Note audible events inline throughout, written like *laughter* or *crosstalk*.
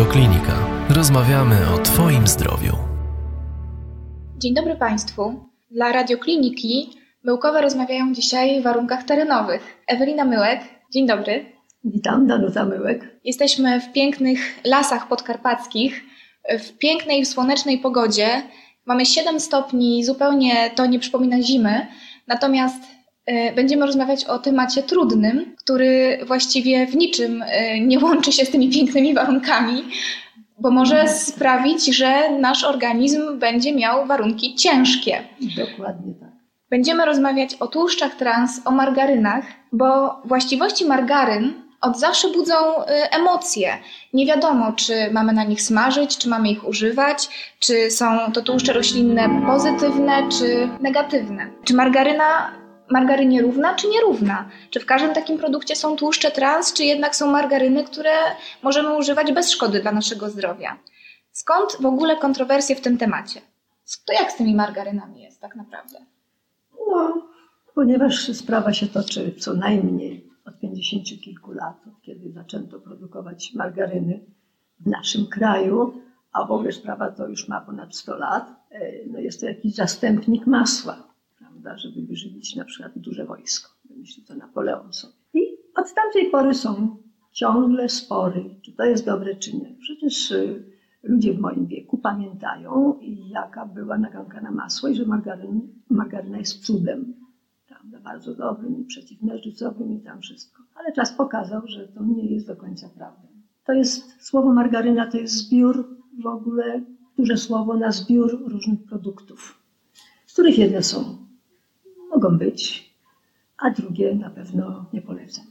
Radioklinika. Rozmawiamy o Twoim zdrowiu. Dzień dobry Państwu. Dla Radiokliniki Myłkowe rozmawiają dzisiaj w warunkach terenowych. Ewelina Myłek, dzień dobry. Witam, Danuta Myłek. Jesteśmy w pięknych lasach podkarpackich, w pięknej, słonecznej pogodzie. Mamy 7 stopni, zupełnie to nie przypomina zimy. Natomiast będziemy rozmawiać o temacie trudnym, który właściwie w niczym y, nie łączy się z tymi pięknymi warunkami, bo może sprawić, że nasz organizm będzie miał warunki ciężkie. Dokładnie tak. Będziemy rozmawiać o tłuszczach trans, o margarynach, bo właściwości margaryn od zawsze budzą y, emocje. Nie wiadomo, czy mamy na nich smażyć, czy mamy ich używać, czy są to tłuszcze roślinne pozytywne, czy negatywne. Czy margaryna margarynie równa, czy nierówna? Czy w każdym takim produkcie są tłuszcze trans, czy jednak są margaryny, które możemy używać bez szkody dla naszego zdrowia? Skąd w ogóle kontrowersje w tym temacie? To jak z tymi margarynami jest tak naprawdę? No, ponieważ sprawa się toczy co najmniej od 50 kilku lat, kiedy zaczęto produkować margaryny w naszym kraju, a w ogóle sprawa to już ma ponad 100 lat, e, no jest to jakiś zastępnik masła, prawda, żeby wyżywić na przykład duże wojsko. Myślę to Napoleon sobie. I od tamtej pory są ciągle spory, czy to jest dobre, czy nie. Przecież y, ludzie w moim wieku pamiętają, jaka była naganka na masło i że margaryn, margaryna jest cudem. Prawda, bardzo dobrym i przeciwnerzycowym i tam wszystko. Ale czas pokazał, że to nie jest do końca prawdą. To jest, słowo margaryna to jest zbiór w ogóle, duże słowo na zbiór różnych produktów, z których jedne są, mogą być, a drugie na pewno nie polecam.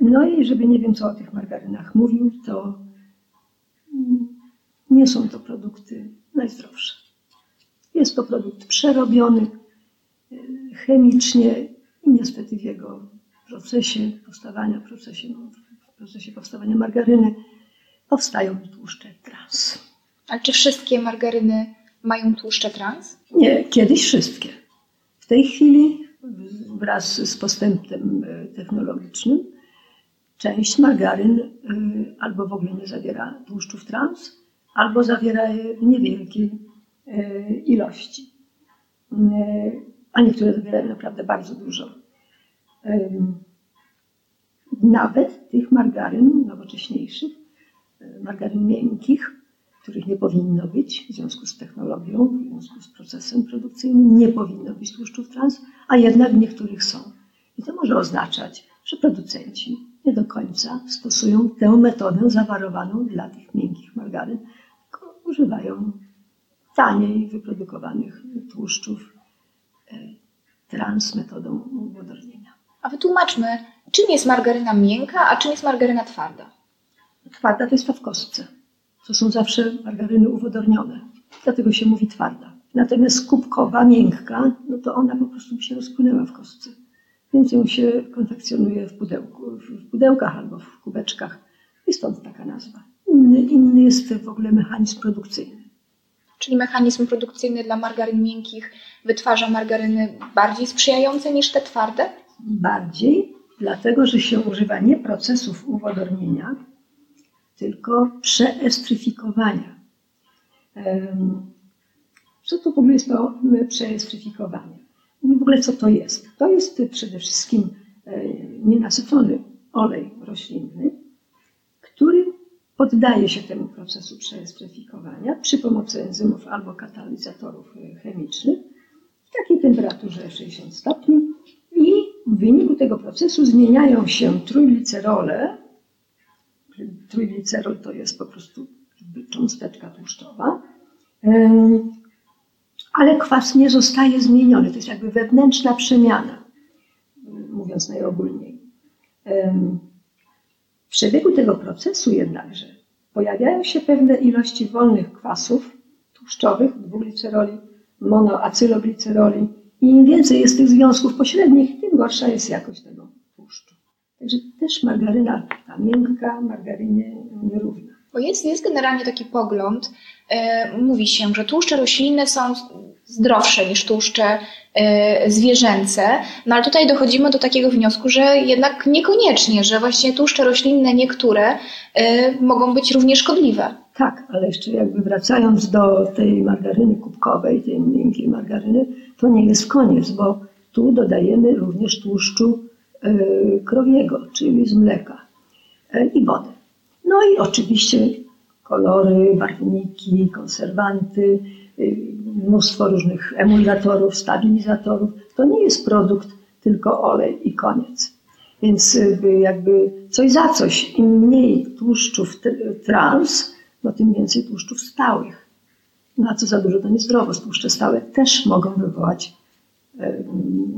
No i żeby nie wiem, co o tych margarynach mówił, to nie są to produkty najzdrowsze. Jest to produkt przerobiony e, chemicznie i niestety w jego procesie powstawania, procesie, w procesie powstawania margaryny powstają tłuszcze trans. Ale czy wszystkie margaryny mają tłuszcze trans? Nie, kiedyś wszystkie. W tej chwili wraz z postępem e, technologicznym część margaryn e, albo w ogóle nie zawiera tłuszczów trans, albo zawiera je w niewielkiej e, ilości, a niektóre zawierają naprawdę bardzo dużo. Nawet tych margaryn nowocześniejszych, margaryn miękkich, których nie powinno być w związku z technologią, w związku z procesem produkcyjnym, nie powinno być tłuszczów trans, a jednak w niektórych są. I to może oznaczać, że producenci nie do końca stosują tę metodę zawarowaną dla tych miękkich margaryn, używają taniej wyprodukowanych tłuszczów e, trans metodą uwodornienia. A wytłumaczmy, czym jest margaryna miękka, a czym jest margaryna twarda? Twarda to jest ta w kostce. To są zawsze margaryny uwodornione. Dlatego się mówi twarda. Natomiast kubkowa, miękka, no to ona po prostu by się rozpłynęła w kostce. Więc ją się konfekcjonuje w, pudełku, w pudełkach albo w kubeczkach. I stąd taka nazwa. Inny, inny jest w ogóle mechanizm produkcyjny. Czyli mechanizm produkcyjny dla margaryn miękkich wytwarza margaryny bardziej sprzyjające niż te twarde? Bardziej, dlatego że się używa nie procesów uwodornienia, tylko przeestryfikowania. Co to w ogóle jest to przeestryfikowanie? W ogóle co to jest? To jest przede wszystkim e, nienasycony olej roślinny, który poddaje się temu procesu przeestryfikowania przy pomocy enzymów albo katalizatorów e, chemicznych w takiej temperaturze 60 stopni i w wyniku tego procesu zmieniają się trójglicerole. Trójglicerol to jest po prostu cząsteczka tłuszczowa, ale kwas nie zostaje zmieniony. To jest jakby wewnętrzna przemiana, mówiąc najogólniej. W przebiegu tego procesu jednakże pojawiają się pewne ilości wolnych kwasów tłuszczowych, dwugliceroli, monoacylogliceroli i im więcej jest tych związków pośrednich, tym gorsza jest jakość tego. Także też margaryna ta miękka, margarynie nierówna. Bo jest, jest generalnie taki pogląd, e, mówi się, że tłuszcze roślinne są zdrowsze niż tłuszcze e, zwierzęce, no ale tutaj dochodzimy do takiego wniosku, że jednak niekoniecznie, że właśnie tłuszcze roślinne niektóre e, mogą być równie szkodliwe. Tak, ale jeszcze jakby wracając do tej margaryny kubkowej, tej miękkiej margaryny, to nie jest koniec, bo tu dodajemy również tłuszczu krowiego, czyli z mleka e, i wody. No i oczywiście kolory, barwniki, konserwanty, e, mnóstwo różnych emulgatorów, stabilizatorów. To nie jest produkt tylko olej i koniec. Więc jakby coś za coś, im mniej tłuszczów trans, no tym więcej tłuszczów stałych. No a co za dużo, to niezdrowo. Tłuszcze stałe też mogą wywołać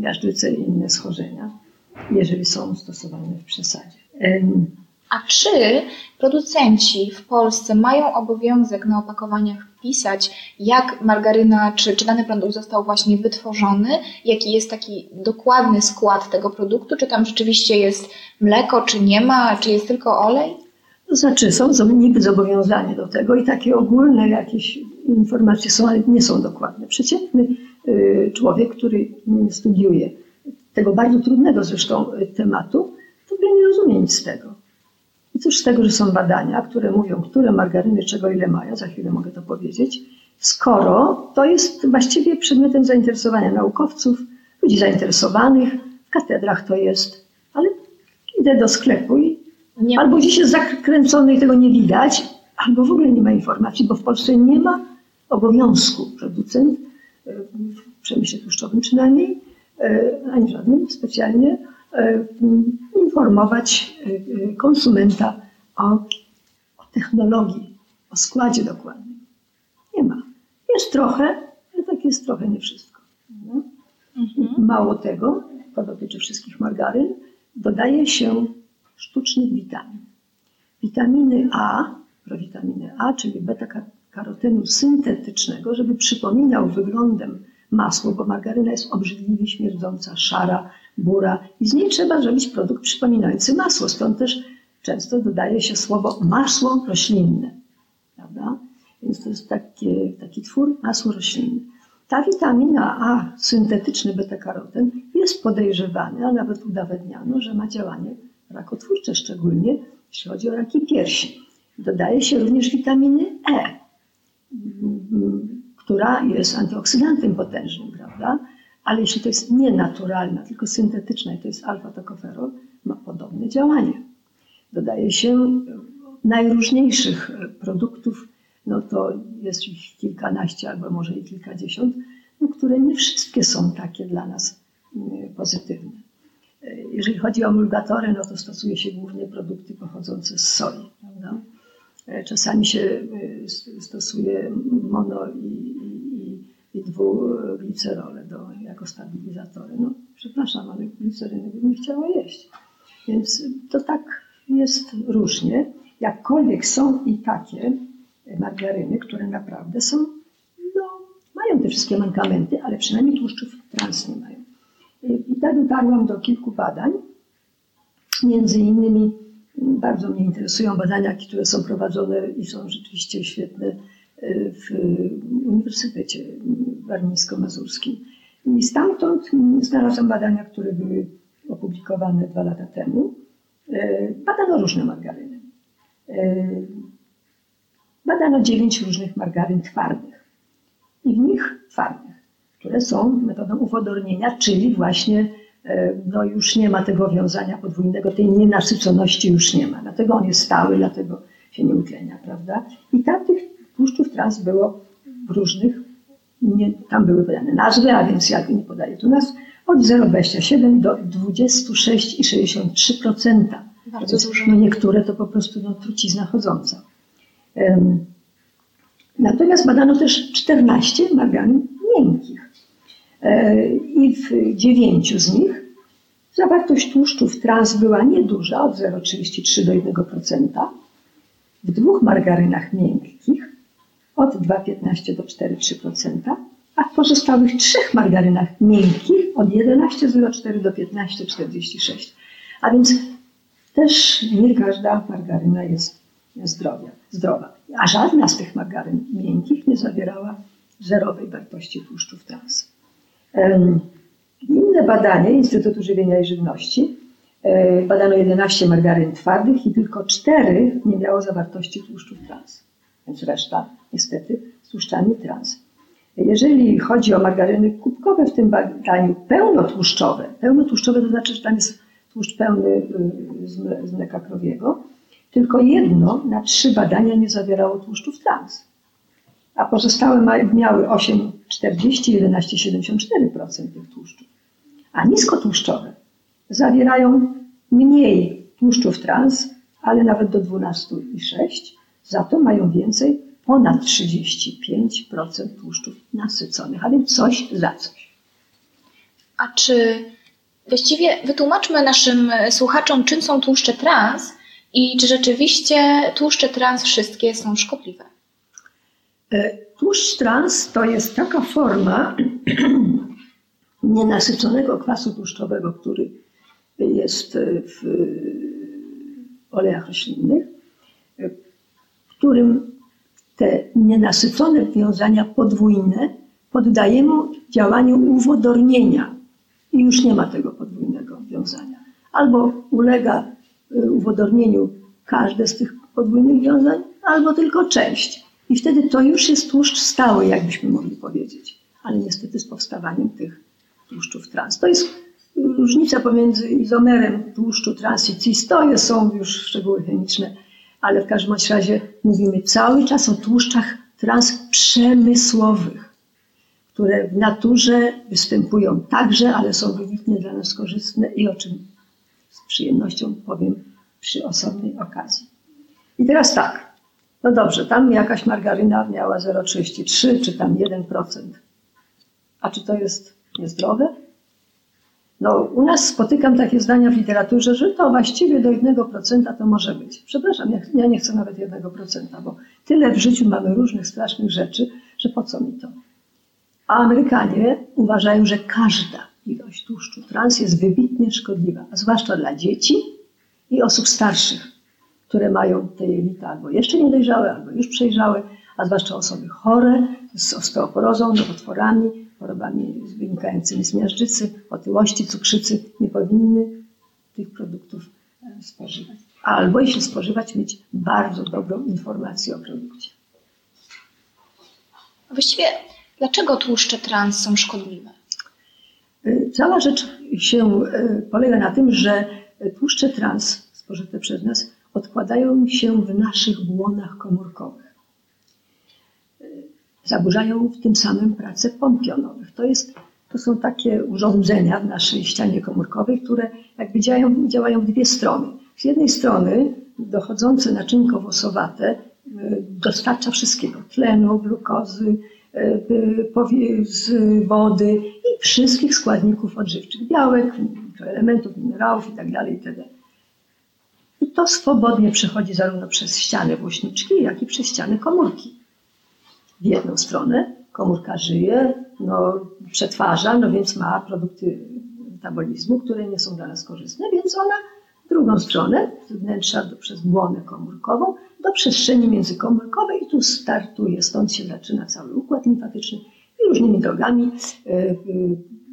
miażdżycę i inne schorzenia, jeżeli są stosowane w przesadzie. A czy producenci w Polsce mają obowiązek na opakowaniach wpisać, jak margaryna czy, czy dany produkt został właśnie wytworzony, jaki jest taki dokładny skład tego produktu, czy tam rzeczywiście jest mleko, czy nie ma, czy jest tylko olej? To znaczy, są niby zobowiązani do tego i takie ogólne jakieś informacje są, ale nie są dokładne. Przeciętny y, człowiek, który studiuje tego bardzo trudnego zresztą y, tematu, to nie rozumie nic z tego. I cóż z tego, że są badania, które mówią, które margaryny czego ile mają, za chwilę mogę to powiedzieć, skoro to jest właściwie przedmiotem zainteresowania naukowców, ludzi zainteresowanych, w katedrach to jest, ale idę do sklepu i nie. Albo gdzieś jest zakręcony i tego nie widać, albo w ogóle nie ma informacji, bo w Polsce nie ma obowiązku producent, e, w przemyśle tłuszczowym przynajmniej, ani żadnym specjalnie, e, informować konsumenta o, o technologii, o składzie dokładnym. Nie ma. Jest trochę, ale tak jest trochę nie wszystko. No. Mhm. Mało tego, to dotyczy wszystkich margaryn, dodaje się sztucznych witamin. Witaminy A, prowitaminy A, czyli beta-karotenu syntetycznego, żeby przypominał wyglądem masło, bo margaryna jest obrzydliwie śmierdząca, szara, bura i z niej trzeba zrobić produkt przypominający masło. Stąd też często dodaje się słowo masło roślinne. Prawda? Więc to jest taki, taki twór masło roślinne. Ta witamina A, syntetyczny beta-karoten, jest podejrzewany, a nawet udowadniano, że ma działanie rakotwórcze, szczególnie jeśli chodzi o raki piersi. Dodaje się również witaminy E, która jest antyoksydantem potężnym, prawda? Ale jeśli to jest nienaturalna, tylko syntetyczna i to jest alfa-tokoferol, ma podobne działanie. Dodaje się najróżniejszych produktów, no to jest ich kilkanaście albo może i kilkadziesiąt, no, które nie wszystkie są takie dla nas mm, pozytywne. Jeżeli chodzi o emulgatory, no to stosuje się głównie produkty pochodzące z soi. Prawda? Czasami się stosuje mono i, i, dwuglicerole do, jako stabilizatory. No, przepraszam, ale gliceryny bym chciała jeść. Więc to tak jest różnie. Jakkolwiek są i takie margaryny, które naprawdę są, no, mają te wszystkie mankamenty, ale przynajmniej tłuszczów trans nie mają. I tak dotarłam do kilku badań. Między innymi bardzo mnie interesują badania, które są prowadzone i są rzeczywiście świetne w Uniwersytecie Warmińsko-Mazurskim. I stamtąd znalazłam badania, które były opublikowane dwa lata temu. E, badano różne margaryny. E, badano dziewięć różnych margaryn twardych. I w nich twardych które są metodą uwodornienia, czyli właśnie e, no już nie ma tego wiązania podwójnego, tej nienasyconości już nie ma. Dlatego on jest stały, dlatego się nie utlenia, prawda? I tam tych tłuszczów trans było w różnych, nie, tam były podane nazwy, a więc ja nie podaję tu nazw, od 0,27 do 26,63%. Bardzo dużo. No niektóre to po prostu no, trucizna chodząca. Um, natomiast badano też 14 margarin miękkich. E, i w dziewięciu z nich zawartość tłuszczów trans była nieduża, od 0,33 do 1%. W dwóch margarynach miękkich od 2,15 do 4,3%, a w pozostałych trzech margarynach miękkich od 11,04 do 15,46. A więc też nie każda margaryna jest zdrowia, zdrowa. A żadna z tych margaryn miękkich nie zawierała zerowej wartości tłuszczów trans. Inne badanie Instytutu Żywienia i Żywności e, badano 11 margaryn twardych i tylko 4 nie miało zawartości tłuszczów trans, więc reszta niestety tłuszczami trans. Jeżeli chodzi o margaryny kubkowe w tym badaniu pełnotłuszczowe, pełnotłuszczowe to znaczy, że tam jest tłuszcz pełny y, z mleka krowiego, tylko jedno na trzy badania nie zawierało tłuszczów trans, a pozostałe miały 8,40 11,74% tych tłuszczów. A niskotłuszczowe zawierają mniej tłuszczów trans, ale nawet do 12,6, za to mają więcej ponad 35% tłuszczów nasyconych, a więc coś za coś. A czy właściwie wytłumaczmy naszym słuchaczom, czym są tłuszcze trans i czy rzeczywiście tłuszcze trans wszystkie są szkodliwe? E, tłuszcz trans to jest taka forma *clears throat* nienasyconego kwasu tłuszczowego, który jest w olejach roślinnych, którym te nienasycone wiązania podwójne poddajemy działaniu uwodornienia i już nie ma tego podwójnego wiązania. Albo ulega y, uwodornieniu każde z tych podwójnych wiązań, albo tylko część. I wtedy to już jest tłuszcz stały, jakbyśmy mogli powiedzieć. Ale niestety z powstawaniem tych tłuszczów trans. To jest różnica pomiędzy izomerem tłuszczu trans i cis. To są już szczegóły chemiczne ale w każdym razie mówimy cały czas o tłuszczach transprzemysłowych, które w naturze występują także, ale są wybitnie dla nas korzystne i o czym z przyjemnością powiem przy osobnej okazji. I teraz tak, no dobrze, tam jakaś margaryna miała 0,33 czy tam 1%. A czy to jest niezdrowe? No, u nas spotykam takie zdania w literaturze, że to właściwie do 1% to może być. Przepraszam, ja nie chcę nawet 1%, bo tyle w życiu mamy różnych strasznych rzeczy, że po co mi to? A Amerykanie uważają, że każda ilość tłuszczu trans jest wybitnie szkodliwa, a zwłaszcza dla dzieci i osób starszych, które mają te jelita albo jeszcze niedojrzałe, albo już przejrzałe, a zwłaszcza osoby chore z osteoporozą, nowotworami, chorobami wynikającymi z miażdżycy, otyłości, cukrzycy nie powinny tych produktów e, spożywać. Albo jeśli spożywać, mieć bardzo dobrą informację o produkcie. Właściwie dlaczego tłuszcze trans są szkodliwe? E, cała rzecz się e, polega na tym, że tłuszcze trans spożyte przez nas odkładają się w naszych błonach komórkowych zaburzają w tym samym pracę pomp jonowych. To, jest, to są takie urządzenia w naszej ścianie komórkowej, które jakby działają, działają w dwie strony. Z jednej strony dochodzące naczynko włosowate y, dostarcza wszystkiego, tlenu, glukozy, y, z wody i wszystkich składników odżywczych, białek, elementów, minerałów itd. itd. I to swobodnie przechodzi zarówno przez ściany włośniczki, jak i przez ściany komórki w jedną stronę, komórka żyje, no, przetwarza, no więc ma produkty metabolizmu, które nie są dla nas korzystne, więc ona w drugą stronę, z wnętrza do, przez błonę komórkową, do przestrzeni międzykomórkowej i tu startuje, stąd się zaczyna cały układ limfatyczny i różnymi drogami. E, e,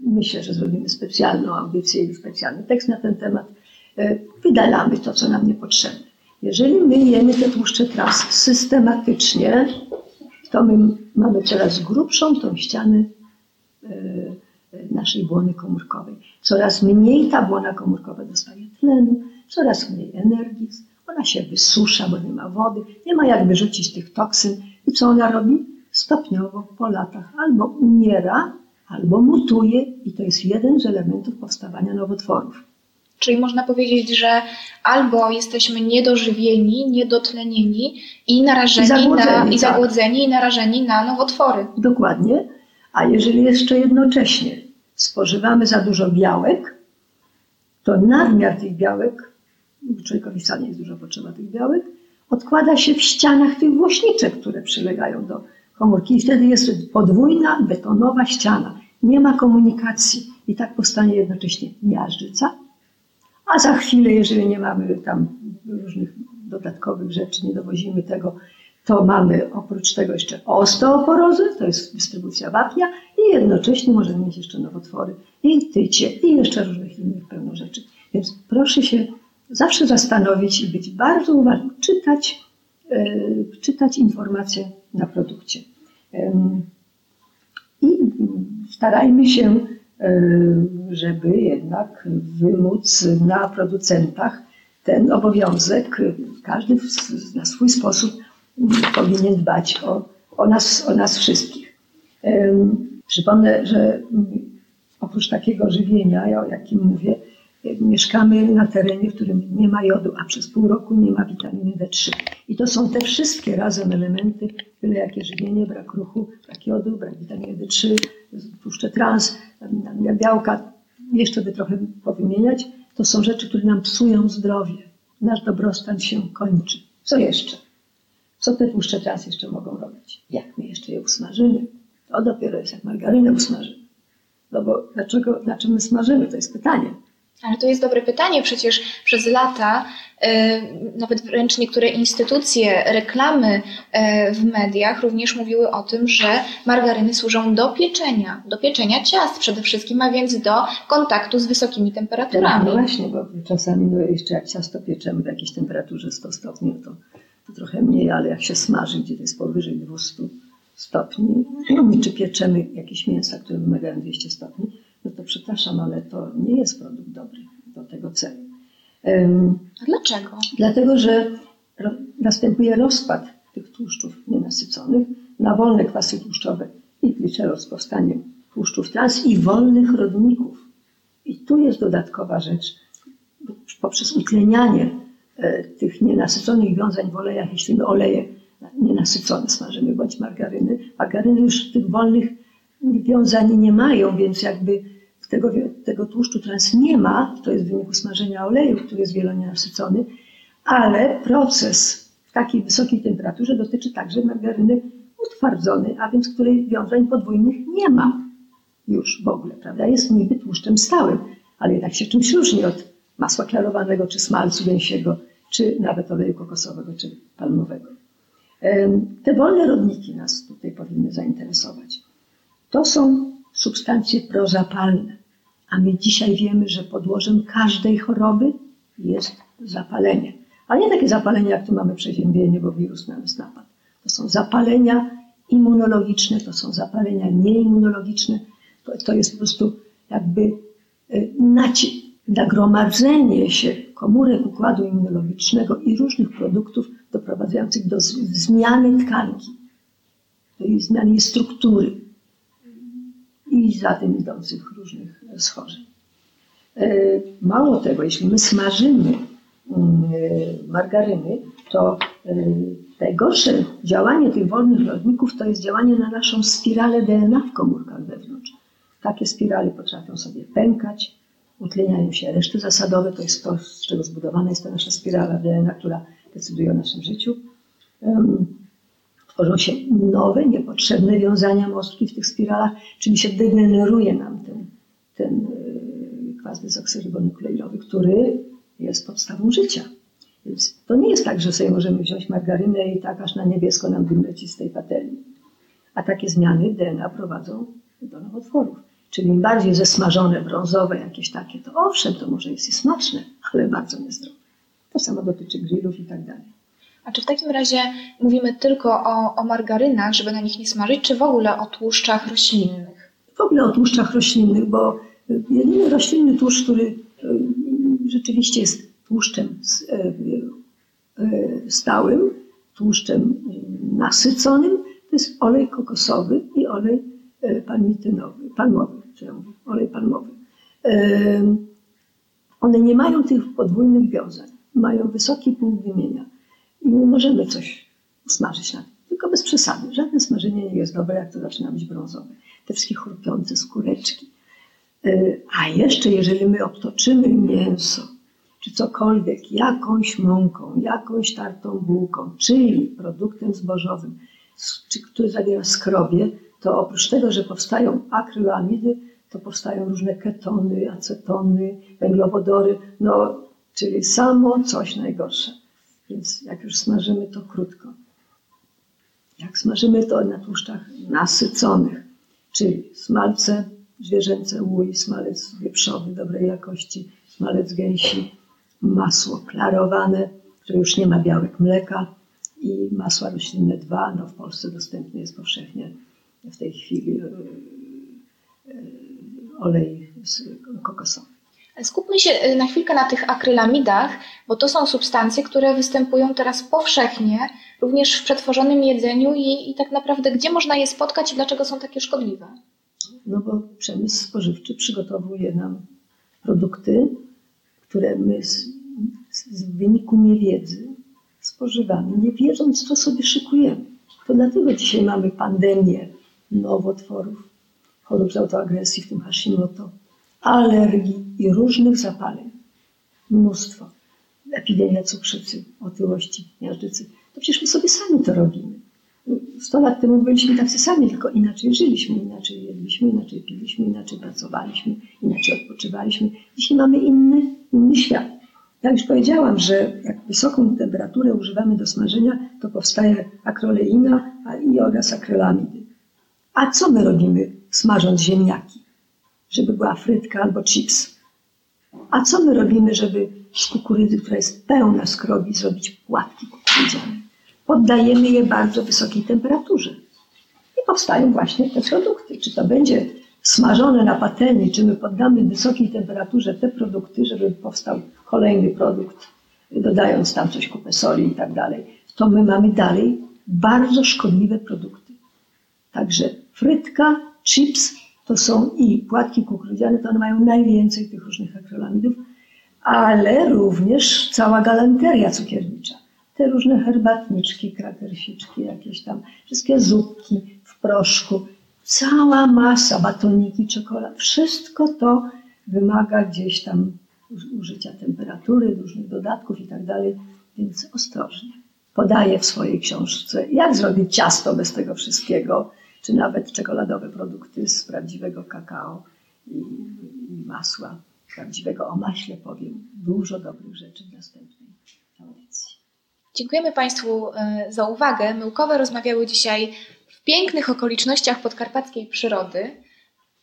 myślę, że zrobimy specjalną audycję i specjalny tekst na ten temat. E, wydalamy to, co nam niepotrzebne. Jeżeli my jemy te tłuszcze trans systematycznie, to my mamy coraz grubszą tą ścianę e, naszej błony komórkowej. Coraz mniej ta błona komórkowa dostaje tlenu, coraz mniej energii, ona się wysusza, bo nie ma wody, nie ma jak wyrzucić tych toksyn. I co ona robi? Stopniowo po latach albo umiera, albo mutuje i to jest jeden z elementów powstawania nowotworów. Czyli można powiedzieć, że albo jesteśmy niedożywieni, niedotlenieni i narażeni zagłodzeni, na, i, zagłodzeni tak. i narażeni na nowotwory. Dokładnie. A jeżeli jeszcze jednocześnie spożywamy za dużo białek, to nadmiar tych białek, człowiekowi wcale jest dużo potrzeba tych białek, odkłada się w ścianach tych włośniczek, które przylegają do komórki i wtedy jest podwójna betonowa ściana. Nie ma komunikacji i tak powstanie jednocześnie miażdżyca, a za chwilę, jeżeli nie mamy tam różnych dodatkowych rzeczy, nie dowozimy tego, to mamy oprócz tego jeszcze osteoporozę, to jest dystrybucja wapnia i jednocześnie możemy mieć jeszcze nowotwory i tycie i jeszcze różnych innych pełno rzeczy. Więc proszę się zawsze zastanowić i być bardzo uważnym, czytać, yy, czytać informacje na produkcie. Yy, I starajmy się, żeby jednak wymóc na producentach ten obowiązek, każdy na swój sposób powinien dbać o, o, nas, o nas wszystkich. Przypomnę, że oprócz takiego żywienia, o jakim mówię, mieszkamy na terenie, w którym nie ma jodu, a przez pół roku nie ma witaminy D3. I to są te wszystkie razem elementy, tyle jakie żywienie, brak ruchu, brak jodu, brak witaminy D3, tłuszcze trans, białka, jeszcze by trochę powymieniać, to są rzeczy, które nam psują zdrowie. Nasz dobrostan się kończy. Co jeszcze? Co te tłuszcze trans jeszcze mogą robić? Jak my jeszcze je usmażymy? To dopiero jest jak margarynę usmażymy. No bo dlaczego, dlaczego my smażymy? To jest pytanie. Ale to jest dobre pytanie. Przecież przez lata yy, nawet wręcz niektóre instytucje, reklamy yy, w mediach również mówiły o tym, że margaryny służą do pieczenia, do pieczenia ciast przede wszystkim, a więc do kontaktu z wysokimi temperaturami. No właśnie, bo czasami no jeszcze jak ciasto pieczemy w jakiejś temperaturze 100 stopni, no to to trochę mniej, ale jak się smaży, gdzie to jest powyżej 200 stopni, czy pieczemy jakieś mięsa, które wymagają 200 stopni, no to przepraszam, ale to nie jest produkt dobry do tego celu. A dlaczego? Dlatego, że następuje rozpad tych tłuszczów nienasyconych na wolne kwasy tłuszczowe i gliceroz powstanie tłuszczów trans i wolnych rodników. I tu jest dodatkowa rzecz. Poprzez utlenianie E, tych nienasyconych wiązań w olejach, jeśli my oleje nienasycone smażymy, bądź margaryny. Margaryny już tych wolnych wiązań nie mają, więc jakby tego, tego tłuszczu trans nie ma, to jest w wyniku smażenia oleju, który jest wielonienasycony, ale proces w takiej wysokiej temperaturze dotyczy także margaryny utwardzonej, a więc której wiązań podwójnych nie ma już w ogóle, prawda? Jest niby tłuszczem stałym, ale jednak się czymś różni od masła klarowanego, czy smalcu gęsiego, czy nawet oleju kokosowego, czy palmowego. Te wolne rodniki nas tutaj powinny zainteresować. To są substancje prozapalne, a my dzisiaj wiemy, że podłożem każdej choroby jest zapalenie. Ale nie takie zapalenie, jak tu mamy przeziębienie, bo wirus na nas napadł. To są zapalenia immunologiczne, to są zapalenia nieimmunologiczne. To, to jest po prostu jakby nacisk nagromadzenie się komórek układu immunologicznego i różnych produktów doprowadzających do zmiany tkanki, do zmiany struktury i za tym idących różnych schorzeń. E, mało tego, jeśli my smażymy mm, e, margaryny, to e, najgorsze działanie tych wolnych rodników to jest działanie na naszą spiralę DNA w komórkach wewnątrz. Takie spirale potrafią sobie pękać, utleniają się reszty zasadowe, to jest to, z czego zbudowana jest ta nasza spirala DNA, która decyduje o naszym życiu. Tworzą się nowe, niepotrzebne wiązania mostki w tych spiralach, czyli się degeneruje nam ten, ten e, kwas dezoksyrybonukleidowy, który jest podstawą życia. Więc to nie jest tak, że sobie możemy wziąć margarynę i tak aż na niebiesko nam dym leci z tej patelni. A takie zmiany DNA prowadzą do nowotworów. Czyli im bardziej zesmażone, brązowe, jakieś takie, to owszem, to może jest i smaczne, ale bardzo niezdrowe. To samo dotyczy grillów i tak dalej. A czy w takim razie mówimy tylko o, o margarynach, żeby na nich nie smażyć, czy w ogóle o tłuszczach roślinnych? W ogóle o tłuszczach roślinnych, bo jedyny roślinny tłuszcz, który y, rzeczywiście jest tłuszczem y, y, stałym, tłuszczem nasyconym, to jest olej kokosowy i olej palmitynowy, palmowy czy ja mówię, olej palmowy. One nie mają tych podwójnych wiązań, mają wysoki punkt wymienia i nie możemy coś smażyć na tym, tylko bez przesady. Żadne smażenie nie jest dobre, jak to zaczyna być brązowe. Te wszystkie chrupiące skóreczki. A jeszcze, jeżeli my obtoczymy mięso, czy cokolwiek, jakąś mąką, jakąś tartą bułką, czyli produktem zbożowym, czy, który zawiera skrobie, to oprócz tego, że powstają akryloamidy, to powstają różne ketony, acetony, węglowodory, no, czyli samo coś najgorsze. Więc jak już smażymy, to krótko. Jak smażymy to na tłuszczach nasyconych, czyli smalce zwierzęce łój, smalec wieprzowy dobrej jakości, smalec gęsi, masło klarowane, które już nie ma białek mleka i masła roślinne dwa. No w Polsce dostępny jest powszechnie w tej chwili e, e, olej kokosowy. Skupmy się y, na chwilkę na tych akrylamidach, bo to są substancje, które występują teraz powszechnie, również w przetworzonym jedzeniu i, i tak naprawdę gdzie można je spotkać i dlaczego są takie szkodliwe? No bo przemysł spożywczy przygotowuje nam produkty, które my z, z wyniku niewiedzy spożywamy, nie wiedząc, co sobie szykujemy. To dlatego dzisiaj mamy pandemię nowotworów, chorób z autoagresji, w tym Hashimoto, alergii i różnych zapaleń. Mnóstwo. Epidemia cukrzycy, otyłości, miażdżycy. To przecież my sobie sami to robimy. Sto lat temu byliśmy tacy sami, tylko inaczej żyliśmy, inaczej jedliśmy, inaczej piliśmy, inaczej pracowaliśmy, inaczej odpoczywaliśmy. Dzisiaj mamy inny, inny świat. Ja już powiedziałam, że jak wysoką temperaturę używamy do smażenia, to powstaje akroleina i oraz akrylamidy. A co my robimy smażąc ziemniaki? Żeby była frytka albo chips. A co my robimy, żeby z kukurydzy, która jest pełna skrobi, zrobić płatki kukurydziane? Poddajemy je bardzo wysokiej temperaturze. I powstają właśnie te produkty. Czy to będzie smażone na patelni, czy my poddamy wysokiej temperaturze te produkty, żeby powstał kolejny produkt, dodając tam coś kupę soli i tak dalej, to my mamy dalej bardzo szkodliwe produkty. Także frytka, chips to są i płatki kukurydziane, to one mają najwięcej tych różnych akrylamidów, ale również cała galanteria cukiernicza. Te różne herbatniczki, krakersiczki, jakieś tam, wszystkie zupki w proszku, cała masa, batoniki, czekolad, wszystko to wymaga gdzieś tam użycia temperatury, różnych dodatków i tak dalej, więc ostrożnie. Podaję w swojej książce, jak zrobić ciasto bez tego wszystkiego, czy nawet czekoladowe produkty z prawdziwego kakao i, i masła prawdziwego. O maśle powiem dużo dobrych rzeczy w następnej audycji. Dziękujemy Państwu e, za uwagę. Myłkowe rozmawiały dzisiaj w pięknych okolicznościach podkarpackiej przyrody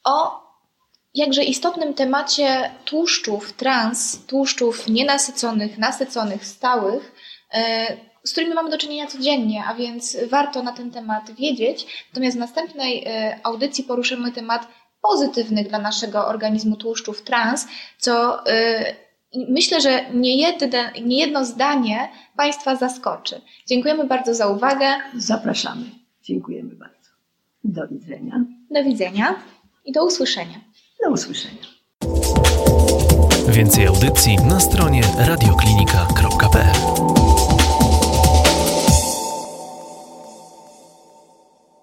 o jakże istotnym temacie tłuszczów trans, tłuszczów nienasyconych, nasyconych, stałych, e, z którymi mamy do czynienia codziennie, a więc warto na ten temat wiedzieć. Natomiast w następnej e, audycji poruszymy temat pozytywnych dla naszego organizmu tłuszczów trans, co e, myślę, że niejedne, niejedno zdanie Państwa zaskoczy. Dziękujemy bardzo za uwagę. Zapraszamy. Dziękujemy bardzo. Do widzenia. Do widzenia i do usłyszenia. Do usłyszenia. Więcej audycji na stronie radioklinika.pl